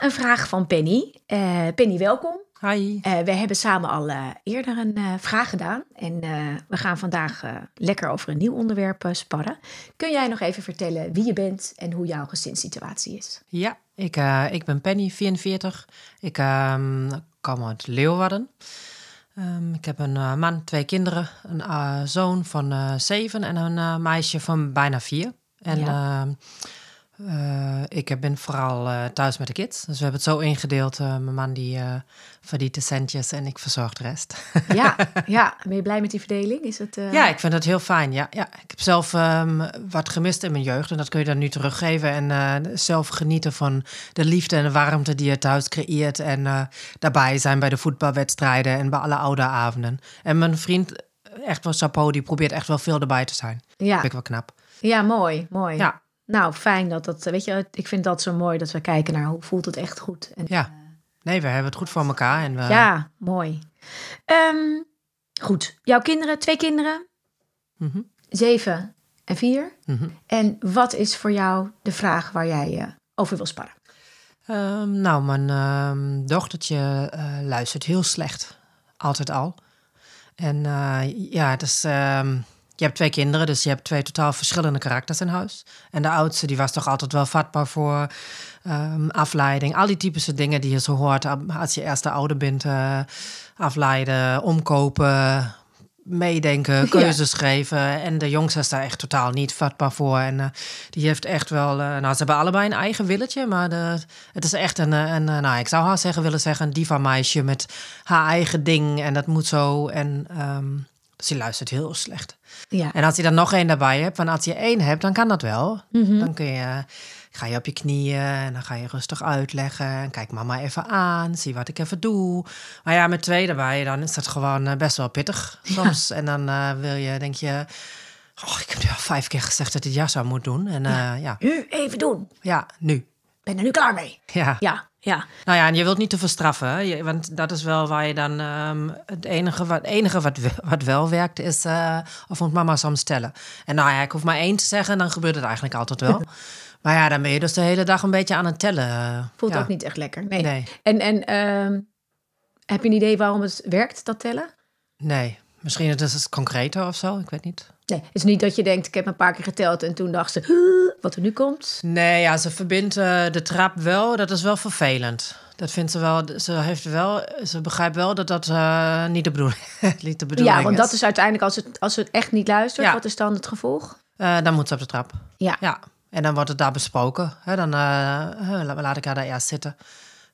Een vraag van Penny. Eh, Penny, welkom. Hi. Uh, we hebben samen al uh, eerder een uh, vraag gedaan. En we gaan vandaag lekker over een nieuw onderwerp sparren. Kun jij nog even vertellen wie je bent en hoe jouw gezinssituatie is? Ja, ik, ik ben Penny, 44. Ik um, kom uit Leeuwarden. Um, ik heb een man, twee kinderen. Een zoon van zeven en een meisje van bijna vier. En ja. Ehm, uh, ik ben vooral uh, thuis met de kids. Dus we hebben het zo ingedeeld. Uh, mijn man die verdient de centjes en ik verzorg de rest. ja, ja, ben je blij met die verdeling? Is het, Ja, ik vind het heel fijn. Ja, ja. Ik heb zelf um, wat gemist in mijn jeugd. En dat kun je dan nu teruggeven. En zelf genieten van de liefde en de warmte die je thuis creëert. En daarbij zijn bij de voetbalwedstrijden en bij alle oude avonden. En mijn vriend, echt wel chapeau, die probeert echt wel veel erbij te zijn. Ja. Dat vind ik wel knap. Ja, mooi, mooi. Ja. Nou, fijn dat dat, weet je, ik vind dat zo mooi dat we kijken naar hoe voelt het echt goed. En, ja, nee, we hebben het goed voor elkaar. En we... Ja, mooi. Um, goed, jouw kinderen, twee kinderen, mm -hmm. zeven en vier. Mm -hmm. En wat is voor jou de vraag waar jij uh, over wil sparren? Um, nou, mijn um, dochtertje uh, luistert heel slecht, altijd al. En uh, ja, het is je hebt twee kinderen, dus je hebt twee totaal verschillende karakters in huis. En de oudste, die was toch altijd wel vatbaar voor um, afleiding. Al die typische dingen die je zo hoort als je eerste ouder bent. Uh, afleiden, omkopen, meedenken, keuzes ja. schrijven. En de jongste is daar echt totaal niet vatbaar voor. En uh, die heeft echt wel... Uh, nou, ze hebben allebei een eigen willetje, maar de, het is echt een, een, nou, ik zou haar zeggen willen zeggen, een diva meisje met haar eigen ding. En dat moet zo. En um, dus die luistert heel slecht. Ja. En als je dan nog één daarbij hebt, van als je één hebt, dan kan dat wel. Mm -hmm. Dan kun je, ga je op je knieën en dan ga je rustig uitleggen. En kijk mama even aan, zie wat ik even doe. Maar ja, met twee daarbij, dan is dat gewoon best wel pittig soms. Ja. En dan uh, wil je, denk je... Oh, ik heb nu al vijf keer gezegd dat ik dit zou moet doen. En, ja. Uh, ja. Nu even doen. Ja, nu. Ben er nu klaar mee. Ja. Ja, ja. Nou ja, en je wilt niet te verstraffen, hè? want dat is wel waar je dan. Um, het enige, wat, enige wat, wat wel werkt is. Uh, of moet mama soms stellen. En nou ja, ik hoef maar één te zeggen, dan gebeurt het eigenlijk altijd wel. maar ja, dan ben je dus de hele dag een beetje aan het tellen. Voelt ja. ook niet echt lekker. Nee. nee. En, en um, heb je een idee waarom het werkt, dat tellen? Nee. Misschien is het concreter of zo, ik weet niet. Nee, het is niet dat je denkt, ik heb een paar keer geteld en toen dacht ze, wat er nu komt. Nee, ja, ze verbindt uh, de trap wel, dat is wel vervelend. Dat vindt ze wel, ze heeft wel, ze begrijpt wel dat dat uh, niet, de bedoeling, niet de bedoeling Ja, want is. dat is uiteindelijk, als het, als het echt niet luistert, ja. wat is dan het gevolg? Uh, dan moet ze op de trap. Ja. ja. En dan wordt het daar besproken. Hè? Dan laat ik haar daar eerst zitten.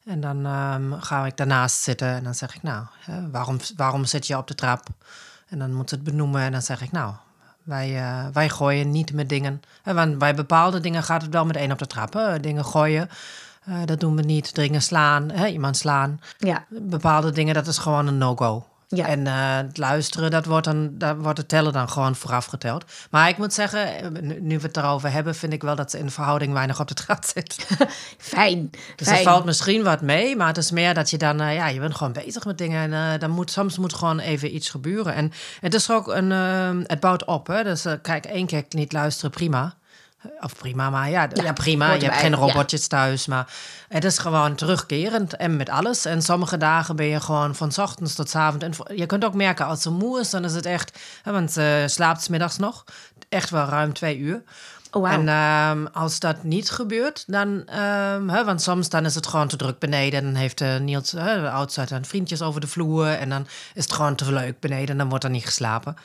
En dan um, ga ik daarnaast zitten en dan zeg ik, nou, hè, waarom, waarom zit je op de trap? En dan moet ze het benoemen en dan zeg ik, nou, wij, uh, wij gooien niet met dingen. En want bij bepaalde dingen gaat het wel meteen op de trap. Hè? Dingen gooien, uh, dat doen we niet. Dingen slaan, hè? iemand slaan. Ja. Bepaalde dingen, dat is gewoon een no-go. Ja. En uh, het luisteren, dat wordt, dan, daar wordt het tellen dan gewoon vooraf geteld. Maar ik moet zeggen, nu we het erover hebben, vind ik wel dat ze in verhouding weinig op de trap zit. Fijn. Dus fijn. er valt misschien wat mee, maar het is meer dat je dan, uh, ja, je bent gewoon bezig met dingen. En uh, dan moet, soms moet gewoon even iets gebeuren. En het is ook een, het bouwt op. Hè? Dus kijk, één keer niet luisteren, prima. Of prima, maar ja, ja, ja prima. Je hebt geen robotjes ja. thuis, maar het is gewoon terugkerend en met alles. En sommige dagen ben je gewoon van ochtends tot s avonds. En je kunt ook merken als ze moe is, dan is het echt, want ze slaapt 's middags nog, echt wel ruim twee uur. Oh, wow. En um, als dat niet gebeurt, dan, um, hè, want soms dan is het gewoon te druk beneden. En dan heeft uh, Niels, uh, de oudste, dan vriendjes over de vloer. En dan is het gewoon te leuk beneden en dan wordt er niet geslapen.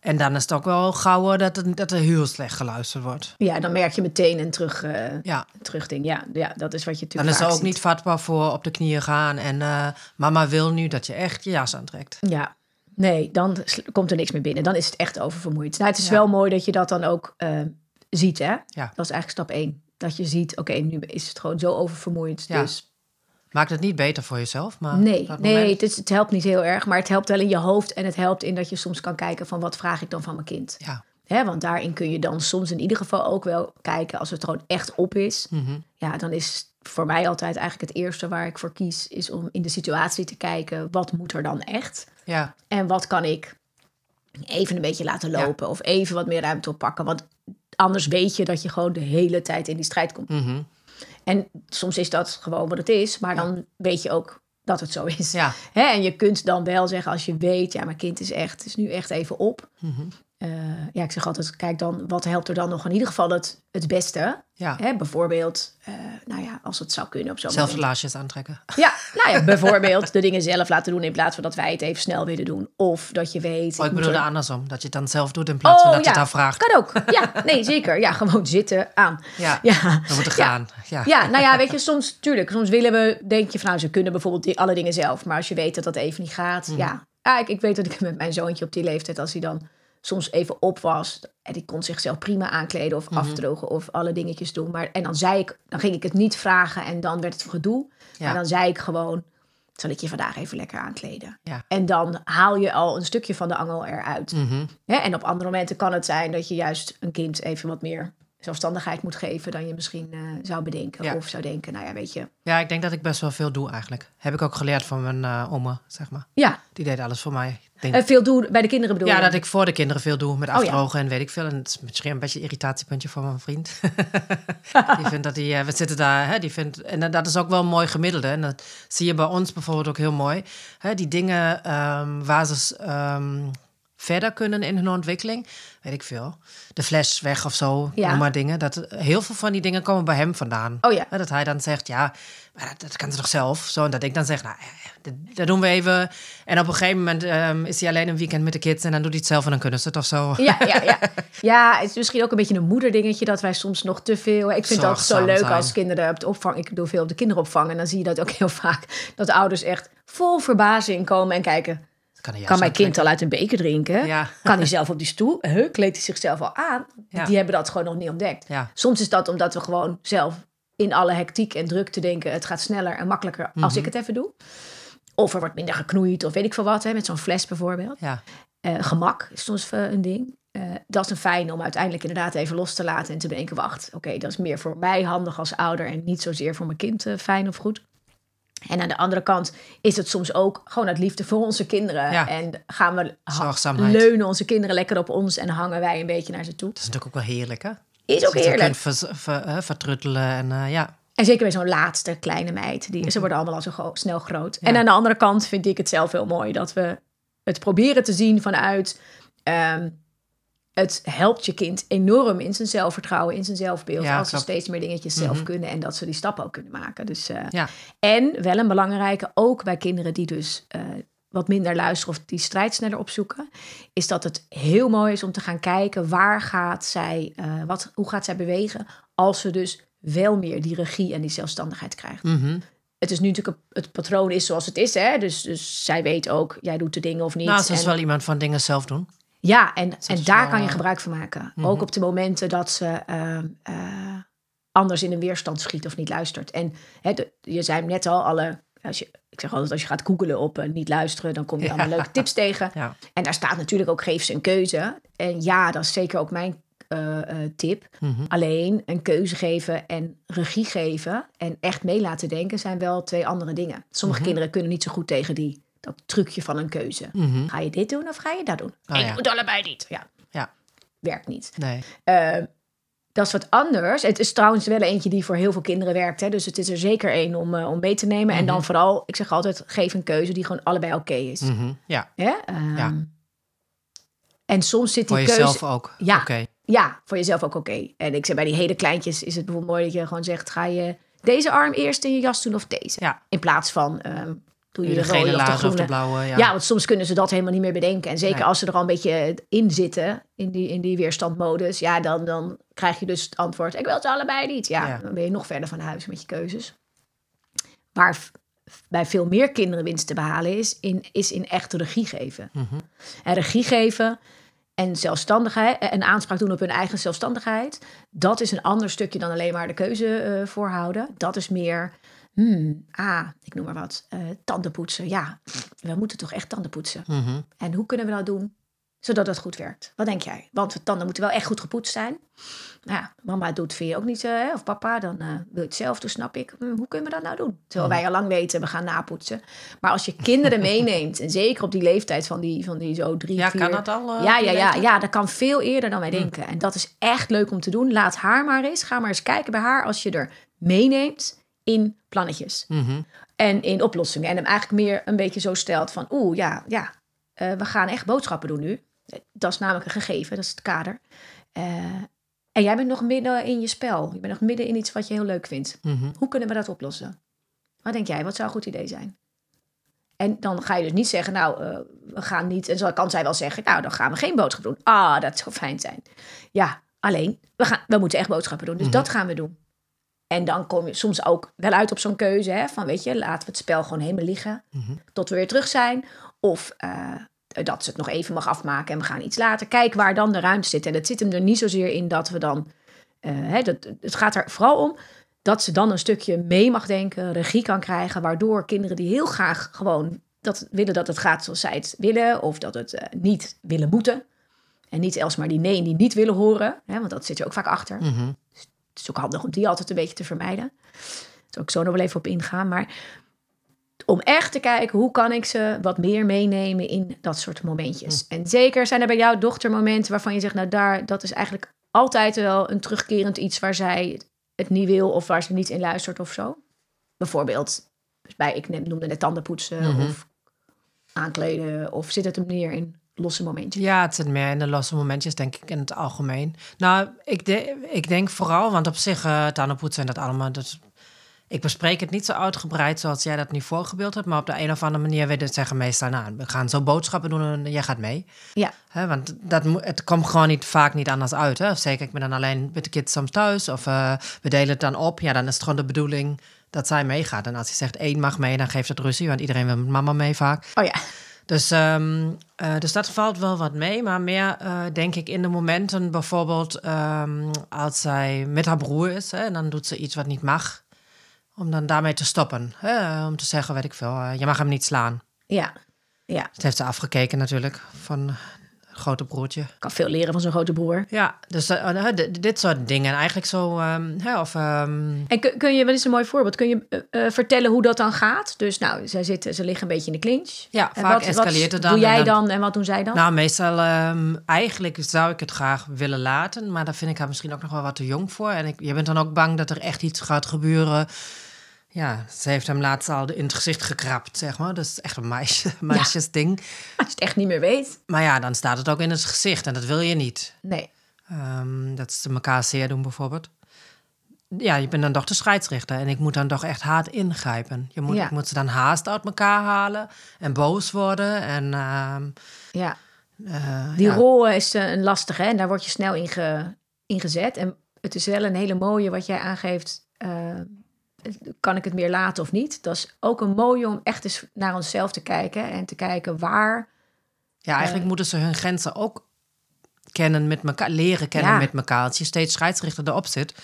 En dan is het ook wel gauw dat, het, dat er heel slecht geluisterd wordt. Ja, dan merk je meteen een terug, uh, ja. terugding. Ja, ja, dat is wat je natuurlijk Dan is er ook ziet. niet vatbaar voor op de knieën gaan. En uh, mama wil nu dat je echt je jas aantrekt. Ja, nee, dan komt er niks meer binnen. Dan is het echt oververmoeid. Nou, het is ja. wel mooi dat je dat dan ook uh, ziet, hè? Ja. Dat is eigenlijk stap één. Dat je ziet, oké, okay, nu is het gewoon zo oververmoeid. Ja. Dus Maakt het niet beter voor jezelf? Maar Nee, nee het, is- het helpt niet heel erg. Maar het helpt wel in je hoofd. En het helpt in dat je soms kan kijken van wat vraag ik dan van mijn kind. Ja. Hè, want daarin kun je dan soms in ieder geval ook wel kijken als het gewoon echt op is. Mhm. Ja, dan is voor mij altijd eigenlijk het eerste waar ik voor kies, is om in de situatie te kijken, wat moet er dan echt? Ja, En wat kan ik even een beetje laten lopen of even wat meer ruimte oppakken? Want anders weet je dat je gewoon de hele tijd in die strijd komt. Mhm. En soms is dat gewoon wat het is, maar dan weet je ook dat het zo is. ja. Hè, en je kunt dan wel zeggen als je weet, ja, mijn kind is echt, is nu echt even op. Mhm. Eh, ja, ik zeg altijd, kijk dan, wat helpt er dan nog in ieder geval het, het beste? ja. Hè, bijvoorbeeld, eh, nou ja, als het zou kunnen op zo'n moment. Zelfrelaasjes aantrekken. Ja, nou ja, bijvoorbeeld de dingen zelf laten doen in plaats van dat wij het even snel willen doen. Of dat je weet... Oh, ik moet bedoelde er- andersom. Dat je het dan zelf doet in plaats van dat je het daar vraagt. Kan ook. Ja, nee, zeker. Ja, gewoon zitten aan. Ja, Ja. we moeten gaan. Ja. Ja, nou ja, weet je, soms, tuurlijk, soms willen we, denk je van, nou, ze kunnen bijvoorbeeld die, alle dingen zelf. Maar als je weet dat dat even niet gaat, Mhm. ja. ja ik, ik weet dat ik met mijn zoontje op die leeftijd, als hij dan soms even op was, en die kon zichzelf prima aankleden of Mhm. afdrogen of alle dingetjes doen. Maar, en dan zei ik, dan ging ik het niet vragen en dan werd het gedoe. Ja. Maar dan zei ik gewoon, zal ik je vandaag even lekker aankleden? Ja. En dan haal je al een stukje van de angel eruit. Mhm. En op andere momenten kan het zijn dat je juist een kind even wat meer zelfstandigheid moet geven dan je misschien eh, zou bedenken. Ja. Of zou denken, nou ja, weet je. ja, ik denk dat ik best wel veel doe eigenlijk. Heb ik ook geleerd van mijn eh oma, zeg maar. Ja, Die deed alles voor mij. Denk, en veel doen bij de kinderen bedoel ja, je? dat ik voor de kinderen veel doe met Oh, ja. afdrogen en weet ik veel. En het is misschien een beetje een irritatiepuntje voor mijn vriend. die vindt dat hij, eh, we zitten daar, hè, die vindt, en dat is ook wel een mooi gemiddelde. En dat zie je bij ons bijvoorbeeld ook heel mooi. Hè, die dingen ehm, waar ze ehm, verder kunnen in hun ontwikkeling, weet ik veel. De fles weg of zo, Ja. noem maar dingen. Dat, heel veel van die dingen komen bij hem vandaan. Oh ja. Dat hij dan zegt, ja, maar dat, dat kan ze toch zelf? Zo, en dat ik dan zeg, nou, eh, dat, dat doen we even. En op een gegeven moment ehm, is hij alleen een weekend met de kids en dan doet hij het zelf en dan kunnen ze het of zo. Ja, ja, ja. ja, het is misschien ook een beetje een moederdingetje dat wij soms nog te veel. Ik vind het zo leuk zijn. als kinderen op de opvang. Ik doe veel op de kinderopvang en dan zie je dat ook heel vaak. Dat ouders echt vol verbazing komen en kijken. Kan, mijn kind al uit een beker drinken? Ja. Kan hij zelf op die stoel? Huh, kleedt hij zichzelf al aan? Ja. Die hebben dat gewoon nog niet ontdekt. Ja. Soms is dat omdat we gewoon zelf in alle hectiek en drukte denken... het gaat sneller en makkelijker als ik het even doe. Of er wordt minder geknoeid of weet ik veel wat. Hè, met zo'n fles bijvoorbeeld. Ja, Eh, gemak is soms eh, een ding. Eh, dat is een fijn om uiteindelijk inderdaad even los te laten... en te denken, wacht, oké, dat is meer voor mij handig als ouder... en niet zozeer voor mijn kind fijn of goed. En aan de andere kant is het soms ook gewoon uit liefde voor onze kinderen. Ja. En gaan we leunen onze kinderen lekker op ons... en hangen wij een beetje naar ze toe. dat is natuurlijk ook wel heerlijk, hè? Is ook Dat je heerlijk. kunt ver- vertruttelen en eh, ja. En zeker bij zo'n laatste kleine meid. Die, ze worden allemaal al zo gro- snel groot. En aan de andere kant vind ik het zelf heel mooi dat we het proberen te zien vanuit. ehm, het helpt je kind enorm in zijn zelfvertrouwen, in zijn zelfbeeld. Ja, als ze steeds meer dingetjes zelf kunnen en dat ze die stappen ook kunnen maken. Dus, eh, Ja. En wel een belangrijke, ook bij kinderen die dus eh, wat minder luisteren of die strijd sneller opzoeken, is dat het heel mooi is om te gaan kijken waar gaat zij, eh, wat, hoe gaat zij bewegen als ze dus wel meer die regie en die zelfstandigheid krijgt. Mhm. Het is nu natuurlijk, het patroon is zoals het is, hè? Dus, dus zij weet ook, jij doet de dingen of niet. Nou, ze is En- wel iemand van dingen zelf doen. Ja, en, en is daar wel, kan je eh, gebruik van maken. mhm. Ook op de momenten dat ze ehm, eh, anders in een weerstand schiet of niet luistert. En hè, de- je zei net al, alle, als je, ik zeg altijd, als je gaat googelen op eh, niet luisteren, dan kom je Ja. allemaal leuke tips tegen. Ja. En daar staat natuurlijk ook geef ze een keuze. En ja, dat is zeker ook mijn tip. Mhm. Alleen een keuze geven en regie geven en echt mee laten denken zijn wel twee andere dingen. Sommige kinderen kunnen niet zo goed tegen die, dat trucje van een keuze. Mhm. Ga je dit doen of ga je dat doen? Oh, je ja. moet allebei niet. Ja, Ja, werkt niet. nee. Eh, dat is wat anders. Het is trouwens wel eentje die voor heel veel kinderen werkt. Hè? Dus het is er zeker één om, eh, om mee te nemen. En dan vooral, ik zeg altijd, geef een keuze die gewoon allebei oké is. Mhm. Ja, Hè? Ehm, Ja. En soms zit die voor keuze... jezelf ook. Ja. Oké. Ja, voor jezelf ook oké. En ik zeg bij die hele kleintjes is het bijvoorbeeld mooi dat je gewoon zegt: ga je deze arm eerst in je jas doen of deze? Ja. In plaats van ehm doe je De de, rode of de of blauwe. Ja. Ja. want soms kunnen ze dat helemaal niet meer bedenken. En zeker Nee. als ze er al een beetje in zitten, in die, in die weerstandmodus, ja, dan, dan krijg je dus het antwoord: ik wil het allebei niet. Ja, Ja. dan ben je nog verder van huis met je keuzes. Waar bij veel meer kinderen winst te behalen is, in, is in echt regie geven. Mhm. En regie geven en zelfstandigheid en aanspraak doen op hun eigen zelfstandigheid, dat is een ander stukje dan alleen maar de keuze eh, voorhouden. Dat is meer Hmm, ah, ik noem maar wat. Uh, tanden poetsen. Ja, we moeten toch echt tanden poetsen. Mhm. En hoe kunnen we dat doen? Zodat het goed werkt. Wat denk jij? Want de tanden moeten wel echt goed gepoetst zijn. Nou ja, mama doet vind je ook niet, uh, of papa, dan uh, wil je het zelf doen, snap ik. Hmm, hoe kunnen we dat nou doen? Terwijl wij al lang weten, we gaan napoetsen. Maar als je kinderen meeneemt, en zeker op die leeftijd van die, van die zo drie, ja, vier... kan dat al? Uh, ja, ja, ja, ja, dat kan veel eerder dan wij denken. En dat is echt leuk om te doen. Laat haar maar eens. Ga maar eens kijken bij haar als je er meeneemt in plannetjes. Mhm. En in oplossingen. En hem eigenlijk meer een beetje zo stelt van... oeh, ja, ja, uh, we gaan echt boodschappen doen nu. Dat is namelijk een gegeven, dat is het kader. Uh, en jij bent nog midden in je spel. Je bent nog midden in iets wat je heel leuk vindt. Mhm. Hoe kunnen we dat oplossen? Wat denk jij? Wat zou een goed idee zijn? En dan ga je dus niet zeggen, nou, uh, we gaan niet... En zo kan zij wel zeggen, nou, dan gaan we geen boodschap doen. Ah, dat zou fijn zijn. Ja, alleen, we, gaan, we moeten echt boodschappen doen. Dus Mhm. dat gaan we doen. En dan kom je soms ook wel uit op zo'n keuze, hè, van weet je, laten we het spel gewoon helemaal liggen Mhm. tot we weer terug zijn. Of uh, dat ze het nog even mag afmaken en we gaan iets later. Kijk waar dan de ruimte zit. En het zit hem er niet zozeer in dat we dan, uh, hè, dat, het gaat er vooral om dat ze dan een stukje mee mag denken, regie kan krijgen, waardoor kinderen die heel graag gewoon dat willen dat het gaat zoals zij het willen, of dat het uh, niet willen moeten. En niet alsmaar die nee en die niet willen horen, hè, want dat zit er ook vaak achter. Mhm. Het is ook handig om die altijd een beetje te vermijden. Daar zal ik zo nog wel even op ingaan. Maar om echt te kijken hoe kan ik ze wat meer meenemen in dat soort momentjes. En zeker zijn er bij jouw dochter momenten waarvan je zegt, nou daar, dat is eigenlijk altijd wel een terugkerend iets waar zij het niet wil of waar ze niet in luistert of zo. Bijvoorbeeld, bij, ik noemde net tandenpoetsen Mhm. of aankleden of zit het hem meer in losse momentjes? Ja, het zit meer in de losse momentjes, denk ik, in het algemeen. Nou, ik, de, ik denk vooral, want op zich, uh, tandenpoetsen en dat allemaal... Dat, ik bespreek het niet zo uitgebreid zoals jij dat nu voorgebeeld hebt... maar op de een of andere manier weet het zeggen meestal... nou, we gaan zo boodschappen doen en jij gaat mee. Ja. He, want dat, het komt gewoon niet, vaak niet anders uit. Hè? Of zeker, ik ben dan alleen met de kids soms thuis... of uh, we delen het dan op. Ja, dan is het gewoon de bedoeling dat zij meegaat. En als je zegt één mag mee, dan geeft het ruzie... want iedereen wil met mama mee vaak. Oh ja. Dus, um, uh, dus dat valt wel wat mee, maar meer uh, denk ik in de momenten bijvoorbeeld um, als zij met haar broer is hè, en dan doet ze iets wat niet mag, om dan daarmee te stoppen. Hè, om te zeggen, weet ik veel, uh, je mag hem niet slaan. Ja, ja. Dat heeft ze afgekeken natuurlijk van grote broertje. Kan veel leren van zo'n grote broer. Ja, dus uh, dit soort dingen. Eigenlijk zo, um, hè, of... Um... En kun, kun, je, wat is een mooi voorbeeld, kun je uh, vertellen hoe dat dan gaat? Dus nou, zij zitten, ze liggen een beetje in de clinch. Ja, en vaak wat, escaleert wat het dan. doe jij dan, dan en wat doen zij dan? Nou, meestal, um, eigenlijk zou ik het graag willen laten. Maar daar vind ik haar misschien ook nog wel wat te jong voor. En ik, je bent dan ook bang dat er echt iets gaat gebeuren... Ja, ze heeft hem laatst al in het gezicht gekrapt, zeg maar. Dat is echt een meisje, meisjesding. Als je het echt niet meer weet. Maar ja, dan staat het ook in het gezicht en dat wil je niet. Nee. Um, dat ze elkaar zeer doen, bijvoorbeeld. Ja, je bent dan toch de scheidsrechter en ik moet dan toch echt hard ingrijpen. Je moet, Ja. Ik moet ze dan haast uit elkaar halen en boos worden. En, um, Ja. uh, Die ja. rol is uh, een lastige en daar word je snel in, ge, in gezet. En het is wel een hele mooie wat jij aangeeft. Uh, kan ik het meer laten of niet? Dat is ook een mooie om echt eens naar onszelf te kijken en te kijken waar. Ja, eigenlijk Eh. moeten ze hun grenzen ook kennen met elkaar, leren kennen Ja. met elkaar. Als je steeds scheidsrechter erop zit.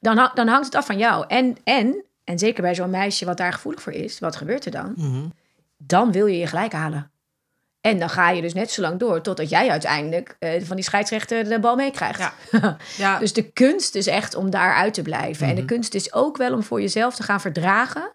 Dan, dan hangt het af van jou. En, en, en zeker bij zo'n meisje wat daar gevoelig voor is, wat gebeurt er dan? Mhm. Dan wil je je gelijk halen. En dan ga je dus net zo lang door totdat jij uiteindelijk eh, van die scheidsrechter de bal meekrijgt. Ja. Ja, Dus de kunst is echt om daaruit te blijven. En de Mhm. kunst is ook wel om voor jezelf te gaan verdragen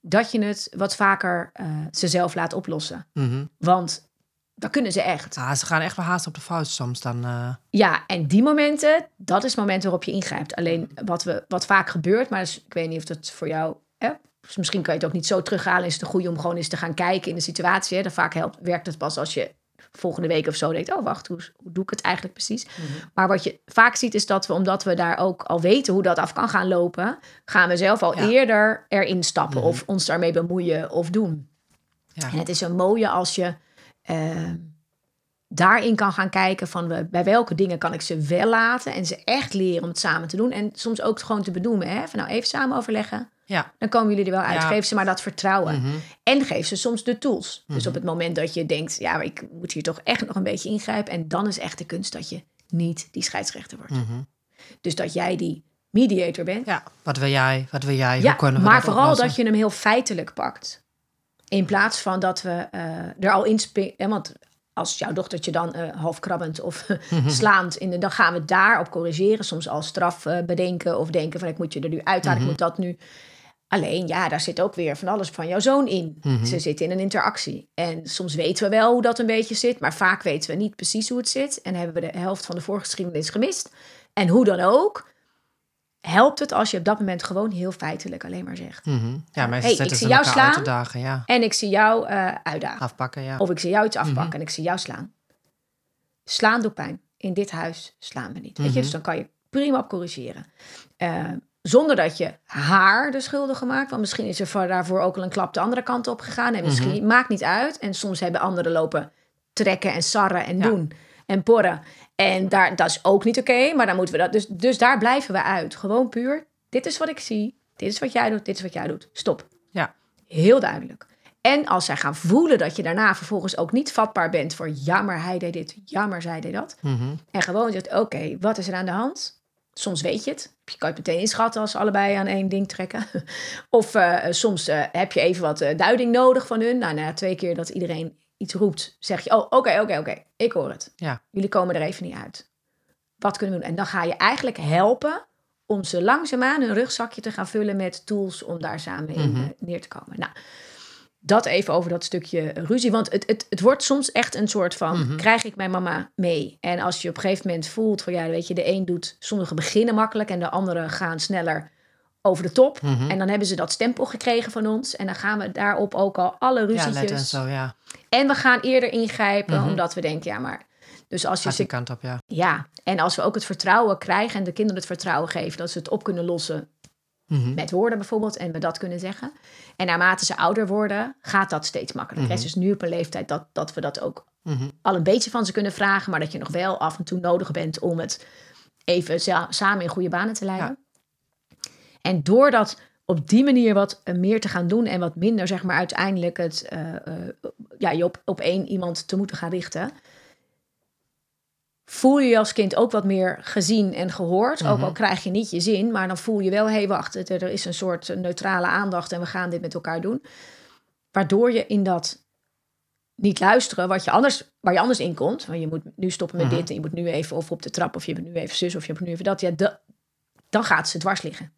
dat je het wat vaker eh ze zelf laat oplossen. mhm. Want dat kunnen ze echt. ah, ze gaan echt wel haast op de vuist soms dan. eh. Ja, en die momenten, dat is het moment waarop je ingrijpt. Alleen wat, we, wat vaak gebeurt, maar dus, ik weet niet of dat voor jou... Hè, dus misschien kan je het ook niet zo terughalen. Is het een goede om gewoon eens te gaan kijken in de situatie. Hè? Dan vaak helpt, werkt het pas als je volgende week of zo denkt... oh, wacht, hoe, hoe doe ik het eigenlijk precies? Maar wat je vaak ziet is dat we, omdat we daar ook al weten hoe dat af kan gaan lopen... gaan we zelf al Ja. eerder erin stappen Mhm. of ons daarmee bemoeien of doen. Ja. En het is een mooie als je eh, daarin kan gaan kijken van we- bij welke dingen kan ik ze wel laten en ze echt leren om het samen te doen. En soms ook gewoon te benoemen. Hè? Van nou even samen overleggen. ja. Dan komen jullie er wel uit. Ja. Geef ze maar dat vertrouwen. Mhm. En geef ze soms de tools. Dus Mhm. op het moment dat je denkt, ja, maar ik moet hier toch echt nog een beetje ingrijpen. En dan is echt de kunst dat je niet die scheidsrechter wordt. Mhm. Dus dat jij die mediator bent. Ja, wat wil jij? Wat wil jij? Ja, Hoe kunnen we maar dat vooral oplossen? dat je hem heel feitelijk pakt. In plaats van dat we eh, er al in springen. Want als jouw dochtertje dan eh, half krabbend of slaand, in de, dan gaan we daarop corrigeren. Soms als straf eh, bedenken of denken van ik moet je er nu uithalen, ik moet dat nu. Alleen ja, daar zit ook weer van alles van jouw zoon in. Ze zitten in een interactie. En soms weten we wel hoe dat een beetje zit, maar vaak weten we niet precies hoe het zit. En hebben we de helft van de voorgeschiedenis gemist. En hoe dan ook, helpt het als je op dat moment gewoon heel feitelijk alleen maar zegt. Mhm. Ja, mensen Hey, ik zie jou slaan. te dagen, ja. En ik zie jou eh, uitdagen. Afpakken, ja. Of ik zie jou iets afpakken en ik zie jou slaan. Slaan doet pijn. In dit huis slaan we niet. Weet je? Dus dan kan je prima op corrigeren. Eh, zonder dat je haar de schuldige maakt. Want misschien is er voor- daarvoor ook al een klap de andere kant op gegaan. En misschien maakt niet uit. En soms hebben anderen lopen trekken en sarren en Ja. doen. En porren. En daar, dat is ook niet oké. maar dan moeten we dat. Dus, dus daar blijven we uit. Gewoon puur. Dit is wat ik zie. Dit is wat jij doet. Dit is wat jij doet. Stop. Ja. Heel duidelijk. En als zij gaan voelen dat je daarna vervolgens ook niet vatbaar bent voor ja, maar hij deed dit, ja, maar zij deed dat. Mhm. En gewoon zegt, oké, wat is er aan de hand? Soms weet je het. Je kan het meteen inschatten als ze allebei aan één ding trekken. of eh, soms eh, heb je even wat eh, duiding nodig van hun. Nou, na twee keer dat iedereen iets roept, zeg je, oh, oké, oké, oké, ik hoor het. Ja. Jullie komen er even niet uit. Wat kunnen we doen? En dan ga je eigenlijk helpen om ze langzaamaan hun rugzakje te gaan vullen met tools om daar samen in Mhm. eh, neer te komen. Nou, dat even over dat stukje ruzie. Want het, het, het wordt soms echt een soort van: Mhm. krijg ik mijn mama mee? En als je op een gegeven moment voelt van ja, weet je, de een doet, sommigen beginnen makkelijk en de anderen gaan sneller over de top. Mhm. En dan hebben ze dat stempel gekregen van ons. En dan gaan we daarop ook al alle Ja, ruzietjes. let en zo, ja. en we gaan eerder ingrijpen, omdat we denken, ja, maar. Dus als je Gaat die kant op, ja. ja, en als we ook het vertrouwen krijgen en de kinderen het vertrouwen geven dat ze het op kunnen lossen Mhm. met woorden bijvoorbeeld en we dat kunnen zeggen. En naarmate ze ouder worden, gaat dat steeds makkelijker. Het is dus nu op een leeftijd dat, dat we dat ook Mhm. al een beetje van ze kunnen vragen, maar dat je nog wel af en toe nodig bent om het even samen in goede banen te leiden. En door dat op die manier wat eh, meer te gaan doen en wat minder, zeg maar, uiteindelijk het, eh, eh, ja, je op, op één iemand te moeten gaan richten, voel je je als kind ook wat meer gezien en gehoord. Ook al krijg je niet je zin, maar dan voel je wel, hé, hey, wacht, er is een soort neutrale aandacht en we gaan dit met elkaar doen. Waardoor je in dat niet luisteren, wat je anders, waar je anders in komt. Want je moet nu stoppen met dit en je moet nu even of op de trap of je moet nu even zus of je moet nu even dat. Ja, da- dan gaat ze dwars liggen.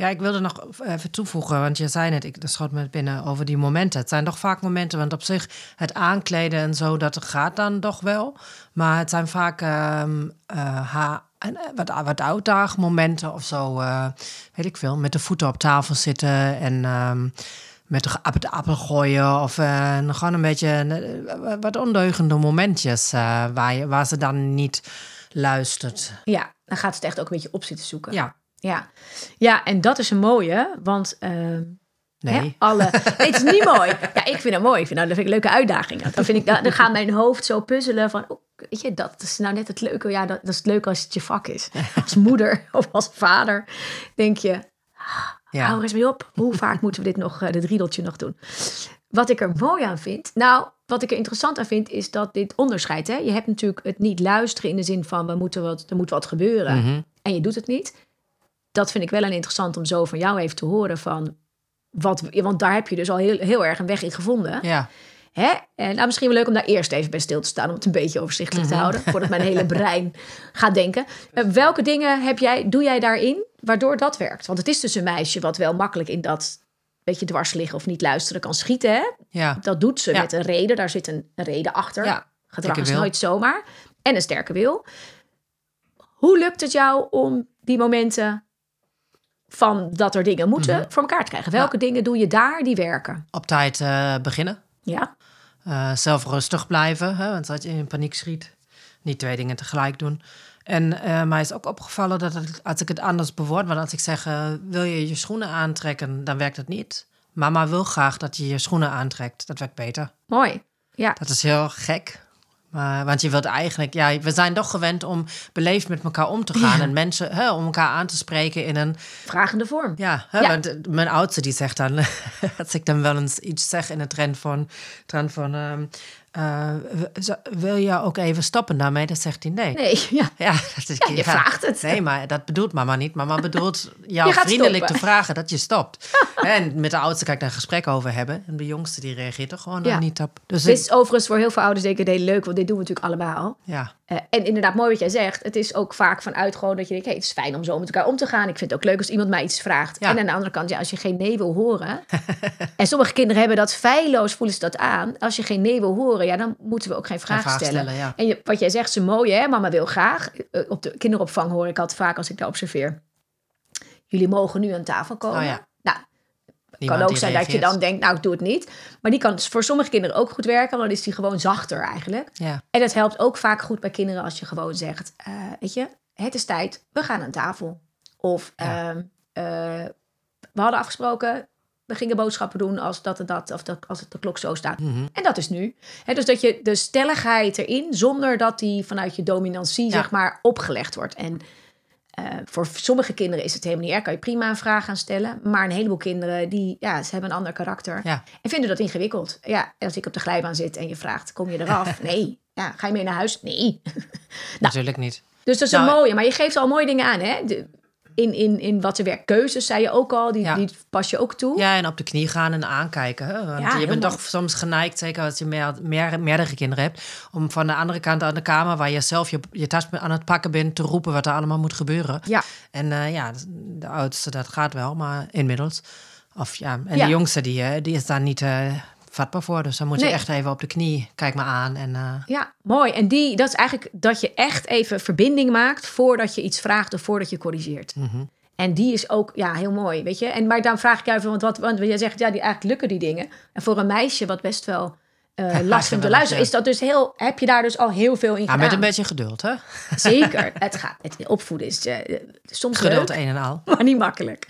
Ja, ik wilde nog even toevoegen, want je zei net, ik dat schoot me binnen over die momenten. Het zijn toch vaak momenten, want op zich het aankleden en zo, dat gaat dan toch wel. Maar het zijn vaak ehm, eh, ha- en, eh, wat, wat uitdaagmomenten of zo, eh, weet ik veel. Met de voeten op tafel zitten en ehm, met de appel, de appel gooien. Of eh, gewoon een beetje eh, wat ondeugende momentjes eh, waar, je, waar ze dan niet luistert. Ja, dan gaat ze het echt ook een beetje op zitten zoeken. Ja, ja, ja en dat is een mooie, want ehm, nee. Hè, alle... Nee, het is niet mooi. Ja, ik vind het mooi. Ik vind, nou, dat vind ik leuke uitdagingen. Dan, vind ik, dan, dan gaat mijn hoofd zo puzzelen van... Oh, weet je, dat is nou net het leuke. Ja, dat, dat is het leuke als het je vak is. Als moeder of als vader denk je... Ja. Hou er eens mee op. Hoe vaak moeten we dit nog, eh, dit riedeltje nog doen? Wat ik er mooi aan vind... Nou, wat ik er interessant aan vind, is dat dit onderscheid... Hè? Je hebt natuurlijk het niet luisteren in de zin van... We moeten wat, er moet wat gebeuren. Mhm. En je doet het niet. Dat vind ik wel een interessant om zo van jou even te horen van... Wat, want daar heb je dus al heel, heel erg een weg in gevonden. Ja. Hè? En nou, misschien wel leuk om daar eerst even bij stil te staan... om het een beetje overzichtelijk Mhm. te houden... voordat mijn hele brein gaat denken. Eh, welke dingen heb jij, doe jij daarin waardoor dat werkt? Want het is dus een meisje wat wel makkelijk in dat... beetje dwars liggen of niet luisteren kan schieten. Hè? Ja. Dat doet ze Ja. met een reden. Daar zit een, een reden achter. Ja, Gedrag is wil. nooit zomaar. En een sterke wil. Hoe lukt het jou om die momenten van dat er dingen moeten voor elkaar te krijgen? Welke dingen doe je daar die werken? Op tijd eh, beginnen. Ja, Eh, zelf rustig blijven, hè, want als je in paniek schiet, niet twee dingen tegelijk doen. En eh, mij is ook opgevallen dat het, als ik het anders bewoord, want als ik zeg, wil je je schoenen aantrekken, dan werkt het niet. Mama wil graag dat je je schoenen aantrekt, dat werkt beter. mooi. Ja, Dat is heel gek. Maar, want je wilt eigenlijk, ja, we zijn toch gewend om beleefd met elkaar om te gaan. Ja. En mensen, hè, om elkaar aan te spreken in een vragende vorm. ja, hè, Ja. want eh, mijn oudste die zegt dan, als ik dan wel eens iets zeg in de trend van, trend van ehm, eh, wil je ook even stoppen daarmee? Dan zegt hij nee. Nee, ja. Ja, dat is, ja je vraagt het. Nee, maar dat bedoelt mama niet. Mama bedoelt jou vriendelijk te vragen dat je stopt. en met de oudste kan ik daar een gesprek over hebben. En de jongste die reageert er gewoon ja. niet op. Dus dit is overigens voor heel veel ouders denk ik leuk, want dit doen we natuurlijk allemaal. Ja. Uh, en inderdaad, mooi wat jij zegt. Het is ook vaak vanuit gewoon dat je denkt, hey, het is fijn om zo met elkaar om te gaan. Ik vind het ook leuk als iemand mij iets vraagt. En aan de andere kant, ja, als je geen nee wil horen. en sommige kinderen hebben dat feilloos, voelen ze dat aan. Als je geen nee wil horen, ja, dan moeten we ook geen vraag, stellen. ja. En je, wat jij zegt, ze mooi hè, mama wil graag. Uh, op de kinderopvang hoor ik altijd vaak als ik daar observeer. Jullie mogen nu aan tafel komen. Oh, ja. Kan ook zijn dat je dan denkt, nou, ik doe het niet. Maar die kan voor sommige kinderen ook goed werken, want dan is die gewoon zachter eigenlijk. Ja. En dat helpt ook vaak goed bij kinderen als je gewoon zegt, uh, weet je, het is tijd, we gaan aan tafel. Of ja. uh, uh, we hadden afgesproken, we gingen boodschappen doen als dat en dat, of dat, als het de klok zo staat. Mm -hmm. En dat is nu. He, dus dat je de stelligheid erin, zonder dat die vanuit je dominantie, ja. zeg maar, opgelegd wordt. En uh, voor sommige kinderen is het helemaal niet erg. Kan je prima een vraag gaan stellen. Maar een heleboel kinderen, die, ja, ze hebben een ander karakter. Ja. En vinden dat ingewikkeld. Ja, als ik op de glijbaan zit en je vraagt, kom je eraf? nee. Ja, ga je mee naar huis? Nee. nou, Natuurlijk niet. Dus dat is nou, een mooie. Maar je geeft al mooie dingen aan, hè? De, in, in, in wat er werkt. Keuzes, zei je ook al, die, ja. die pas je ook toe. Ja, en op de knie gaan en aankijken. Hè? Want ja, je bent toch soms geneigd, zeker als je meer, meer, meerdere kinderen hebt... om van de andere kant aan de kamer, waar je zelf je, je tas aan het pakken bent... te roepen wat er allemaal moet gebeuren. Ja. En uh, ja, de oudste, dat gaat wel, maar inmiddels... Of ja, en de jongste, die, die is daar niet uh, vatbaar voor. Dus dan moet je Nee. echt even op de knie, kijk maar aan. En, uh, Ja, mooi. En die, dat is eigenlijk dat je echt even verbinding maakt voordat je iets vraagt of voordat je corrigeert. Mhm. En die is ook ja, heel mooi, weet je. En, maar dan vraag ik jou even, want, wat, want jij zegt, ja, die eigenlijk lukken die dingen. En voor een meisje wat best wel eh lastig vindt te luisteren, is dat dus heel, heb je daar dus al heel veel in ja, gedaan. met een beetje geduld, hè? Zeker. Het gaat, het opvoeden is eh, soms Geduld leuk, een en al. maar niet makkelijk.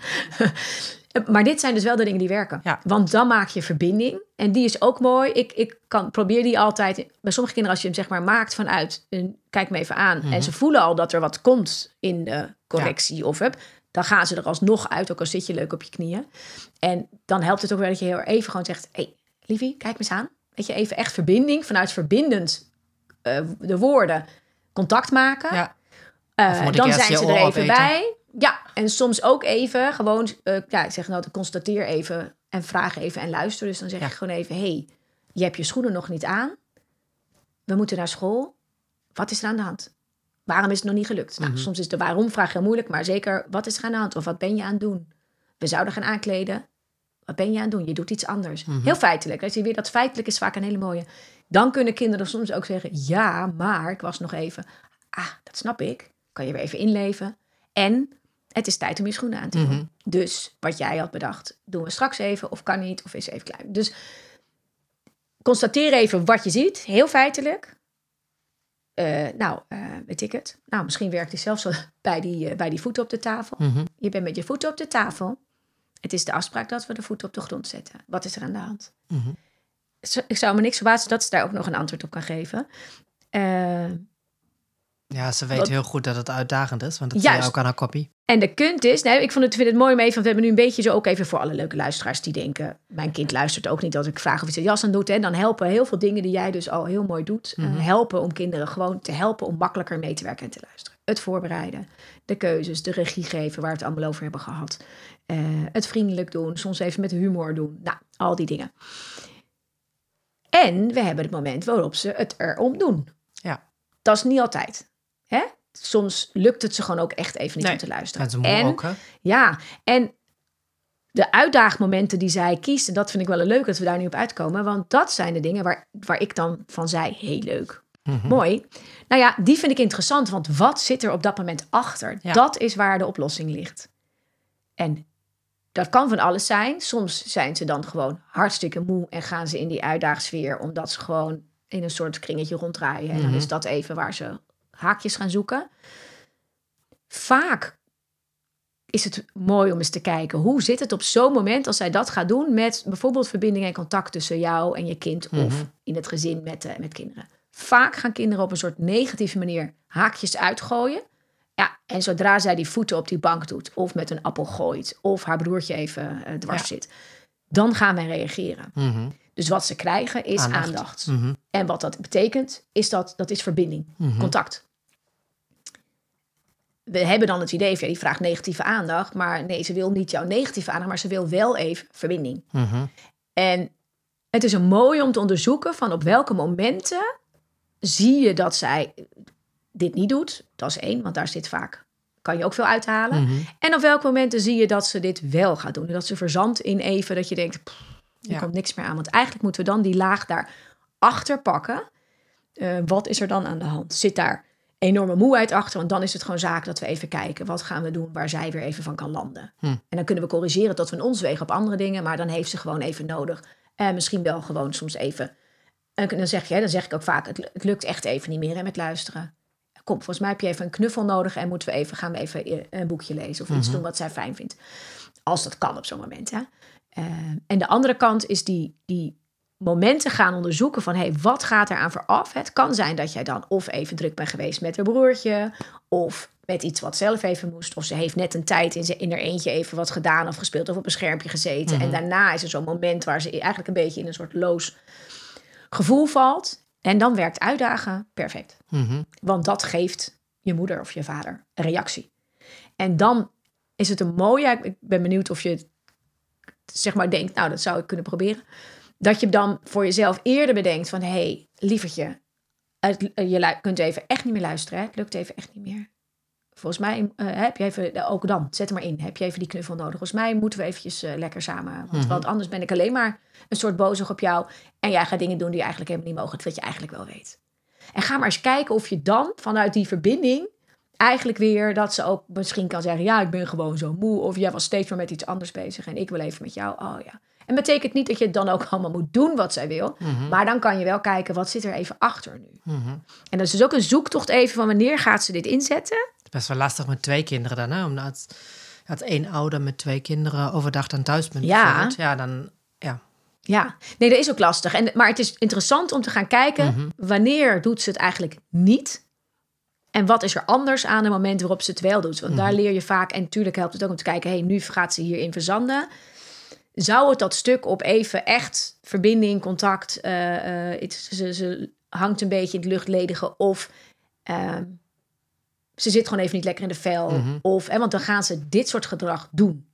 Maar dit zijn dus wel de dingen die werken. Ja. Want dan maak je verbinding. En die is ook mooi. Ik, ik kan, probeer die altijd... Bij sommige kinderen, als je hem zeg maar maakt vanuit... Een, kijk me even aan. Mhm. En ze voelen al dat er wat komt in de correctie of up. Dan gaan ze er alsnog uit, ook al zit je leuk op je knieën. En dan helpt het ook wel dat je heel even gewoon zegt... Hé, hey, liefie, kijk me eens aan. Weet je, even echt verbinding. Vanuit verbindend eh, de woorden contact maken. Ja. Eh, dan zijn ze er even bij. Ja, en soms ook even gewoon, eh, ja, ik zeg nou, constateer even en vraag even en luister. Dus dan zeg Ja. ik gewoon even, hey, je hebt je schoenen nog niet aan. We moeten naar school. Wat is er aan de hand? Waarom is het nog niet gelukt? Nou, Mhm. soms is de waarom-vraag heel moeilijk, maar zeker, wat is er aan de hand? Of wat ben je aan het doen? We zouden gaan aankleden. Wat ben je aan het doen? Je doet iets anders. Mhm. Heel feitelijk. Als je weer dat feitelijk is vaak een hele mooie. Dan kunnen kinderen soms ook zeggen: Ja, maar ik was nog even. Ah, dat snap ik. Kan je weer even inleven. En het is tijd om je schoenen aan te doen. Mhm. Dus wat jij had bedacht, doen we straks even of kan niet of is even klein. Dus constateer even wat je ziet, heel feitelijk. Eh, nou, eh, weet ik het. Nou, misschien werkt hij zelfs al bij die, eh, bij die voeten op de tafel. Mhm. Je bent met je voeten op de tafel. Het is de afspraak dat we de voeten op de grond zetten. Wat is er aan de hand? Mhm. Ik zou me niks verbazen dat ze daar ook nog een antwoord op kan geven. Ja, ze weet Wat- heel goed dat het uitdagend is, want dat zie je Juist. ook aan haar kopie. En de kunt is, nee, ik vond het, vind het mooi om even, want we hebben nu een beetje zo ook even voor alle leuke luisteraars die denken, mijn kind luistert ook niet als ik vraag of hij zijn jas aan doet. En dan helpen heel veel dingen die jij dus al heel mooi doet, eh, Mhm. helpen om kinderen gewoon te helpen om makkelijker mee te werken en te luisteren. Het voorbereiden, de keuzes, de regie geven waar we het allemaal over hebben gehad. Eh, het vriendelijk doen, soms even met humor doen. Nou, al die dingen. En we hebben het moment waarop ze het erom doen. Ja. Dat is niet altijd. Hè? Soms lukt het ze gewoon ook echt even niet Nee, om te luisteren. Dat is moe en, ook, hè? Ja, en de uitdaagmomenten die zij kiest, en dat vind ik wel leuk dat we daar nu op uitkomen. Want dat zijn de dingen waar, waar ik dan van zei, heel leuk. Mhm. Mooi. Nou ja, die vind ik interessant, want wat zit er op dat moment achter? Ja. Dat is waar de oplossing ligt. En dat kan van alles zijn. Soms zijn ze dan gewoon hartstikke moe en gaan ze in die uitdaagsfeer, omdat ze gewoon in een soort kringetje ronddraaien. En dan Mhm. is dat even waar ze haakjes gaan zoeken. Vaak is het mooi om eens te kijken hoe zit het op zo'n moment als zij dat gaat doen met bijvoorbeeld verbinding en contact tussen jou en je kind of Mhm. in het gezin met, eh, met kinderen. Vaak gaan kinderen op een soort negatieve manier haakjes uitgooien. Ja, en zodra zij die voeten op die bank doet of met een appel gooit of haar broertje even eh, dwars Ja. zit, dan gaan wij reageren. Mhm. Dus Dus wat ze krijgen is aandacht. Aandacht. Mhm. En wat dat betekent, is dat dat is verbinding, contact. We hebben dan het idee van, ja, die vraagt negatieve aandacht. Maar nee, ze wil niet jouw negatieve aandacht, maar ze wil wel even verbinding. Mhm. En het is een mooi om te onderzoeken van op welke momenten zie je dat zij dit niet doet. Dat is één, want daar zit vaak, kan je ook veel uithalen. Mhm. En op welke momenten zie je dat ze dit wel gaat doen. En dat ze verzandt in even dat je denkt, pff, er Ja. komt niks meer aan. Want eigenlijk moeten we dan die laag daar achter pakken. Eh, wat is er dan aan de hand? Zit daar enorme moeheid achter? Want dan is het gewoon zaak dat we even kijken. Wat gaan we doen waar zij weer even van kan landen? Hm. En dan kunnen we corrigeren tot we in ons wegen op andere dingen. Maar dan heeft ze gewoon even nodig. En misschien wel gewoon soms even. En dan zeg je, dan zeg ik ook vaak, het, het lukt echt even niet meer hè, met luisteren. Kom, volgens mij heb je even een knuffel nodig en moeten we even, gaan we even eh, een boekje lezen of iets doen wat zij fijn vindt. Als dat kan op zo'n moment. Hè. Eh, en de andere kant is die, die momenten gaan onderzoeken van hey, wat gaat er aan vooraf? Het kan zijn dat jij dan of even druk bent geweest met haar broertje, of met iets wat zelf even moest, of ze heeft net een tijd in, ze, in haar eentje even wat gedaan of gespeeld of op een schermpje gezeten. En daarna is er zo'n moment waar ze eigenlijk een beetje in een soort loos gevoel valt. En dan werkt uitdagen perfect. Mhm. Want dat geeft je moeder of je vader een reactie. En dan is het een mooie. Ik ben benieuwd of je zeg maar denkt, nou, dat zou ik kunnen proberen. Dat je dan voor jezelf eerder bedenkt van, hé, hey, lievertje, het, je lu- kunt even echt niet meer luisteren. Hè? Het lukt even echt niet meer. Volgens mij eh, heb je even, ook dan, zet er maar in. Heb je even die knuffel nodig? Volgens mij moeten we eventjes eh, lekker samen. Want, want anders ben ik alleen maar een soort bozig op jou. En jij gaat dingen doen die je eigenlijk helemaal niet mogen. Wat je eigenlijk wel weet. En ga maar eens kijken of je dan vanuit die verbinding eigenlijk weer dat ze ook misschien kan zeggen: Ja, ik ben gewoon zo moe. Of jij was steeds maar met iets anders bezig en ik wil even met jou. Oh ja. En betekent niet dat je het dan ook allemaal moet doen wat zij wil. Maar dan kan je wel kijken wat zit er even achter nu. Mhm. En dat is dus ook een zoektocht even van wanneer gaat ze dit inzetten. Het is best wel lastig met twee kinderen dan, hè? Omdat als één ouder met twee kinderen overdag dan thuis bent. Ja. Ja, dan... Ja. Ja, nee, dat is ook lastig. En, maar het is interessant om te gaan kijken wanneer doet ze het eigenlijk niet. En wat is er anders aan het moment waarop ze het wel doet? Want daar leer je vaak, en natuurlijk helpt het ook om te kijken, hey, nu gaat ze hierin verzanden. Zou het dat stuk op even echt verbinding, contact, eh, eh, het, ze, ze hangt een beetje in het luchtledige of ehm, ze zit gewoon even niet lekker in de vel. Of, hè, want dan gaan ze dit soort gedrag doen.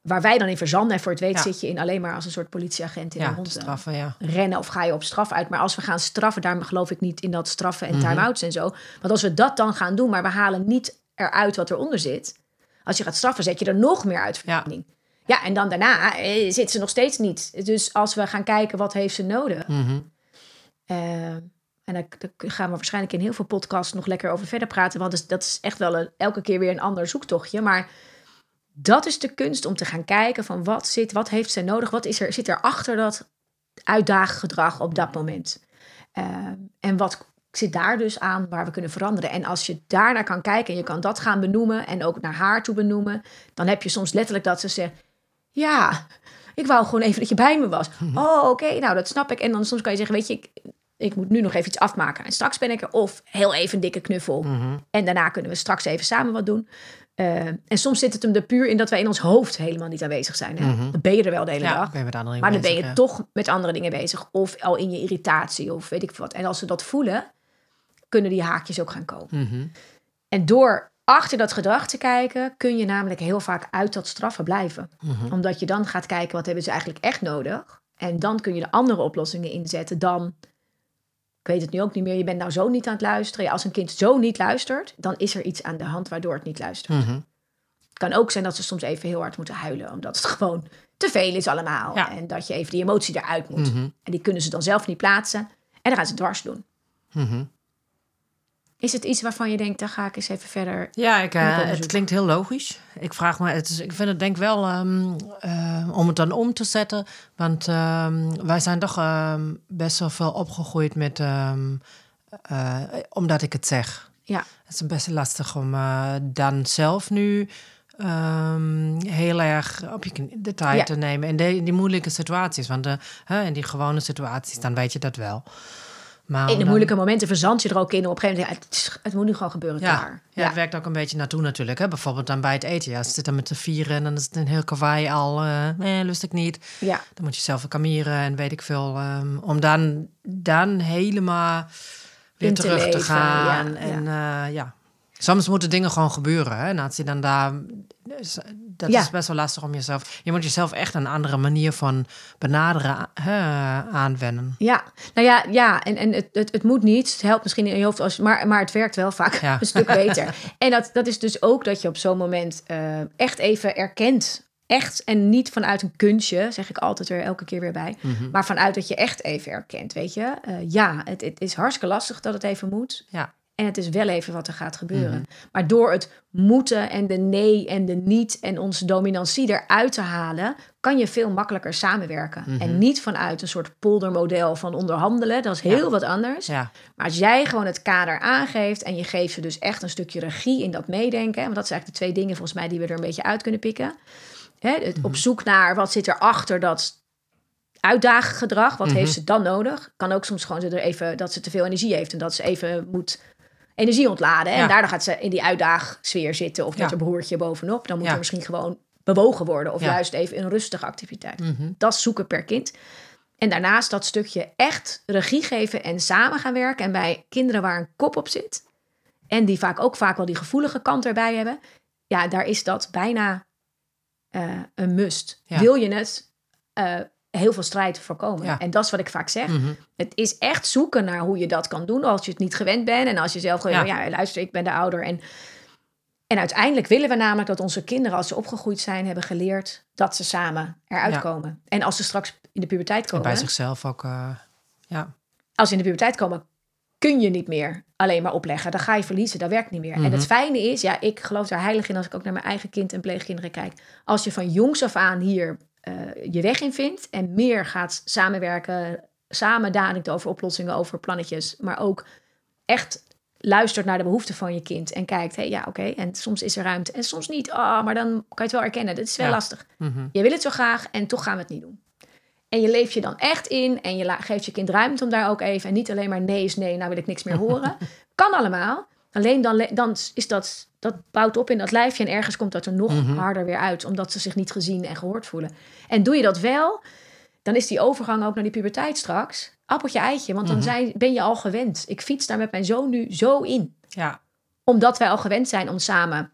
Waar wij dan in verzanden en voor het weet Ja. zit je in alleen maar als een soort politieagent in de hond eh, straffen, ja. rennen of ga je op straf uit. Maar als we gaan straffen, daar geloof ik niet in dat straffen en time-outs en zo. Want als we dat dan gaan doen, maar we halen niet eruit wat eronder zit. Als je gaat straffen, zet je er nog meer uit verbinding. Ja. en dan daarna eh, zit ze nog steeds niet. Dus als we gaan kijken, wat heeft ze nodig? Mhm. Eh, en daar, daar gaan we waarschijnlijk in heel veel podcasts nog lekker over verder praten. Want dat is, echt wel een, elke keer weer een ander zoektochtje. Maar dat is de kunst om te gaan kijken van wat zit, wat heeft zij nodig? Wat is er, zit er achter dat uitdaaggedrag op dat moment? Eh, en wat zit daar dus aan waar we kunnen veranderen? En als je daarnaar kan kijken en je kan dat gaan benoemen en ook naar haar toe benoemen, dan heb je soms letterlijk dat ze zegt: Ja, ik wou gewoon even dat je bij me was. Oh, oké, nou dat snap ik. En dan soms kan je zeggen: Weet je, ik, ik moet nu nog even iets afmaken. En straks ben ik er. Of heel even een dikke knuffel. En daarna kunnen we straks even samen wat doen. Eh, en soms zit het hem er puur in dat wij in ons hoofd helemaal niet aanwezig zijn. Hè? Dan ben je er wel de hele Ja, dag. Maar dan ben je ja. toch met andere dingen bezig. Of al in je irritatie of weet ik wat. En als ze dat voelen, kunnen die haakjes ook gaan komen. Mhm. En door achter dat gedrag te kijken, kun je namelijk heel vaak uit dat straffen blijven. Mhm. Omdat je dan gaat kijken, wat hebben ze eigenlijk echt nodig? En dan kun je de andere oplossingen inzetten dan... Ik weet het nu ook niet meer. Je bent nou zo niet aan het luisteren. Ja, als een kind zo niet luistert, dan is er iets aan de hand waardoor het niet luistert. Mhm. Het kan ook zijn dat ze soms even heel hard moeten huilen, omdat het gewoon te veel is allemaal. Ja. En dat je even die emotie eruit moet. Mhm. En die kunnen ze dan zelf niet plaatsen. En dan gaan ze dwars doen. Is het iets waarvan je denkt, daar ga ik eens even verder. Ja, ik, eh, het klinkt heel logisch. Ik vraag me, het is, ik vind het denk wel ehm, eh, om het dan om te zetten. Want ehm, wij zijn toch ehm, best wel veel opgegroeid met, eh, omdat ik het zeg. Ja, Het is best lastig om dan zelf nu heel erg op je de tijd Ja. te nemen in die, die moeilijke situaties. Want eh, hè, in die gewone situaties, dan weet je dat wel. Maar In de dan- moeilijke momenten verzand je er ook in. Op een gegeven moment, ja, het, het moet nu gewoon gebeuren, Ja, ja, het werkt ook een beetje naartoe natuurlijk. Hè? Bijvoorbeeld dan bij het eten. Ja, ze zitten met de vieren en dan is het een heel kawaii al. eh nee, lust ik niet. ja. Dan moet je zelf weer kameren en weet ik veel. ehm, om dan, dan helemaal weer terug te gaan. ja, en ja. ja, soms moeten dingen gewoon gebeuren. Hè? Je dan daar... Dat Ja. is best wel lastig om jezelf... Je moet jezelf echt een andere manier van benaderen hè, aanwennen. Ja, nou ja, ja en, en het, het, het moet niet. Het helpt misschien in je hoofd, als, maar, maar het werkt wel vaak Ja. een stuk beter. En dat, dat is dus ook dat je op zo'n moment eh, echt even erkent. Echt, en niet vanuit een kunstje, zeg ik altijd er elke keer weer bij. Mhm. Maar vanuit dat je echt even erkent, weet je. Eh, ja, het, het is hartstikke lastig dat het even moet. Ja. En het is wel even wat er gaat gebeuren. Mhm. Maar door het moeten en de nee en de niet en onze dominantie eruit te halen, kan je veel makkelijker samenwerken. Mhm. En niet vanuit een soort poldermodel van onderhandelen. Dat is heel wat anders. Ja, Maar als jij gewoon het kader aangeeft en je geeft ze dus echt een stukje regie in dat meedenken. Want dat zijn eigenlijk de twee dingen volgens mij die we er een beetje uit kunnen pikken. Hè, het op zoek naar wat zit er achter dat uitdagengedrag. Wat heeft ze dan nodig? Kan ook soms gewoon ze er even dat ze te veel energie heeft en dat ze even moet energie ontladen. En daardoor gaat ze in die uitdaagsfeer zitten of met haar broertje bovenop. Dan moet er misschien gewoon bewogen worden of juist even een rustige activiteit. Mhm. Dat zoeken per kind. En daarnaast dat stukje echt regie geven en samen gaan werken. En bij kinderen waar een kop op zit. En die vaak ook vaak wel die gevoelige kant erbij hebben. Ja, daar is dat bijna eh, een must. Ja. Wil je het eh, heel veel strijd voorkomen? Ja. En dat is wat ik vaak zeg. Mhm. Het is echt zoeken naar hoe je dat kan doen als je het niet gewend bent. En als je zelf gewoon, ja. Ja. luister, ik ben de ouder. En, en uiteindelijk willen we namelijk dat onze kinderen, als ze opgegroeid zijn, hebben geleerd dat ze samen eruit Ja. komen. En als ze straks in de puberteit En komen, bij zichzelf ook... eh, ja. als ze in de puberteit komen, kun je niet meer alleen maar opleggen. Dan ga je verliezen, dat werkt niet meer. En Mhm. het fijne is, ja, ik geloof daar heilig in als ik ook naar mijn eigen kind en pleegkinderen kijk. Als je van jongs af aan hier eh, je weg in vindt en meer gaat samenwerken, samen nadenkt over oplossingen, over plannetjes, maar ook echt luistert naar de behoeften van je kind en kijkt, hé, ja, oké, en soms is er ruimte en soms niet. Ah, maar dan kan je het wel erkennen. Dit is wel Ja. lastig. Mhm. Je wil het zo graag en toch gaan we het niet doen. En je leeft je dan echt in en je geeft je kind ruimte om daar ook even. En niet alleen maar nee is nee, nou wil ik niks meer horen. kan allemaal. Alleen dan, dan is dat, dat bouwt op in dat lijfje en ergens komt dat er nog Mhm. harder weer uit. Omdat ze zich niet gezien en gehoord voelen. En doe je dat wel, dan is die overgang ook naar die puberteit straks. Appeltje eitje, want dan Mhm. zijn, ben je al gewend. Ik fiets daar met mijn zoon nu zo in ja. omdat wij al gewend zijn om samen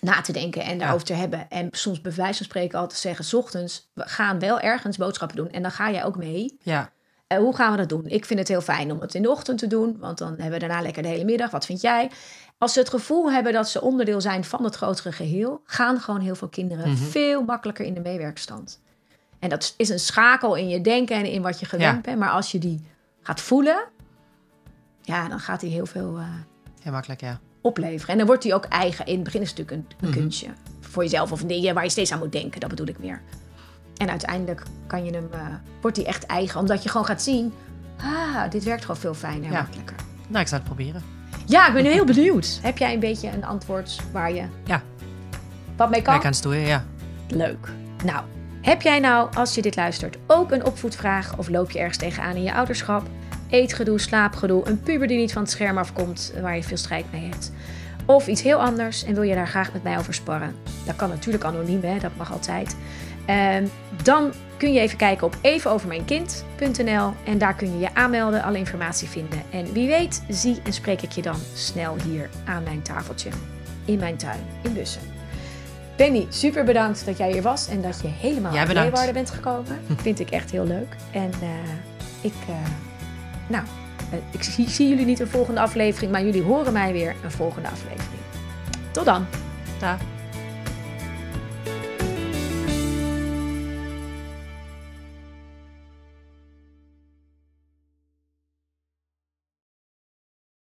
na te denken en daarover te hebben. En soms bij wijze van spreken al te zeggen... 's ochtends, we gaan wel ergens boodschappen doen. En dan ga jij ook mee. ja. Eh, hoe gaan we dat doen? Ik vind het heel fijn om het in de ochtend te doen. Want dan hebben we daarna lekker de hele middag. Wat vind jij? Als ze het gevoel hebben dat ze onderdeel zijn van het grotere geheel... gaan gewoon heel veel kinderen Mhm. veel makkelijker in de meewerkstand. En dat is een schakel in je denken en in wat je gewend Ja. bent. Maar als je die gaat voelen... ja, dan gaat die heel veel... eh, Heel makkelijk, ja. opleveren. En dan wordt die ook eigen. In het begin is het natuurlijk een, een Mhm. kunstje. Voor jezelf of dingen waar je steeds aan moet denken. Dat bedoel ik meer. En uiteindelijk kan je hem, eh, wordt die echt eigen. Omdat je gewoon gaat zien. Ah, dit werkt gewoon veel fijner en Ja. makkelijker. Nou, ik zou het proberen. Ja, ik ben heel benieuwd. Heb jij een beetje een antwoord waar je Ja, wat mee kan? gaan het doen, ja. Leuk. Nou, heb jij nou, als je dit luistert, ook een opvoedvraag? Of loop je ergens tegenaan in je ouderschap? Eetgedoe, slaapgedoe, een puber die niet van het scherm afkomt, waar je veel strijd mee hebt? Of iets heel anders en wil je daar graag met mij over sparren? Dat kan natuurlijk anoniem, hè? dat mag altijd. Ehm, dan kun je even kijken op evenovermijnkind.nl en daar kun je je aanmelden, alle informatie vinden. En wie weet, zie en spreek ik je dan snel hier aan mijn tafeltje in mijn tuin in Bussen. Benny, super bedankt dat jij hier was en dat je helemaal uit bedankt. Leeuwarden bent gekomen. Vind ik echt heel leuk. En eh, ik, eh, nou, eh, ik zie, zie jullie niet een volgende aflevering, maar jullie horen mij weer een volgende aflevering. Tot dan! Dag.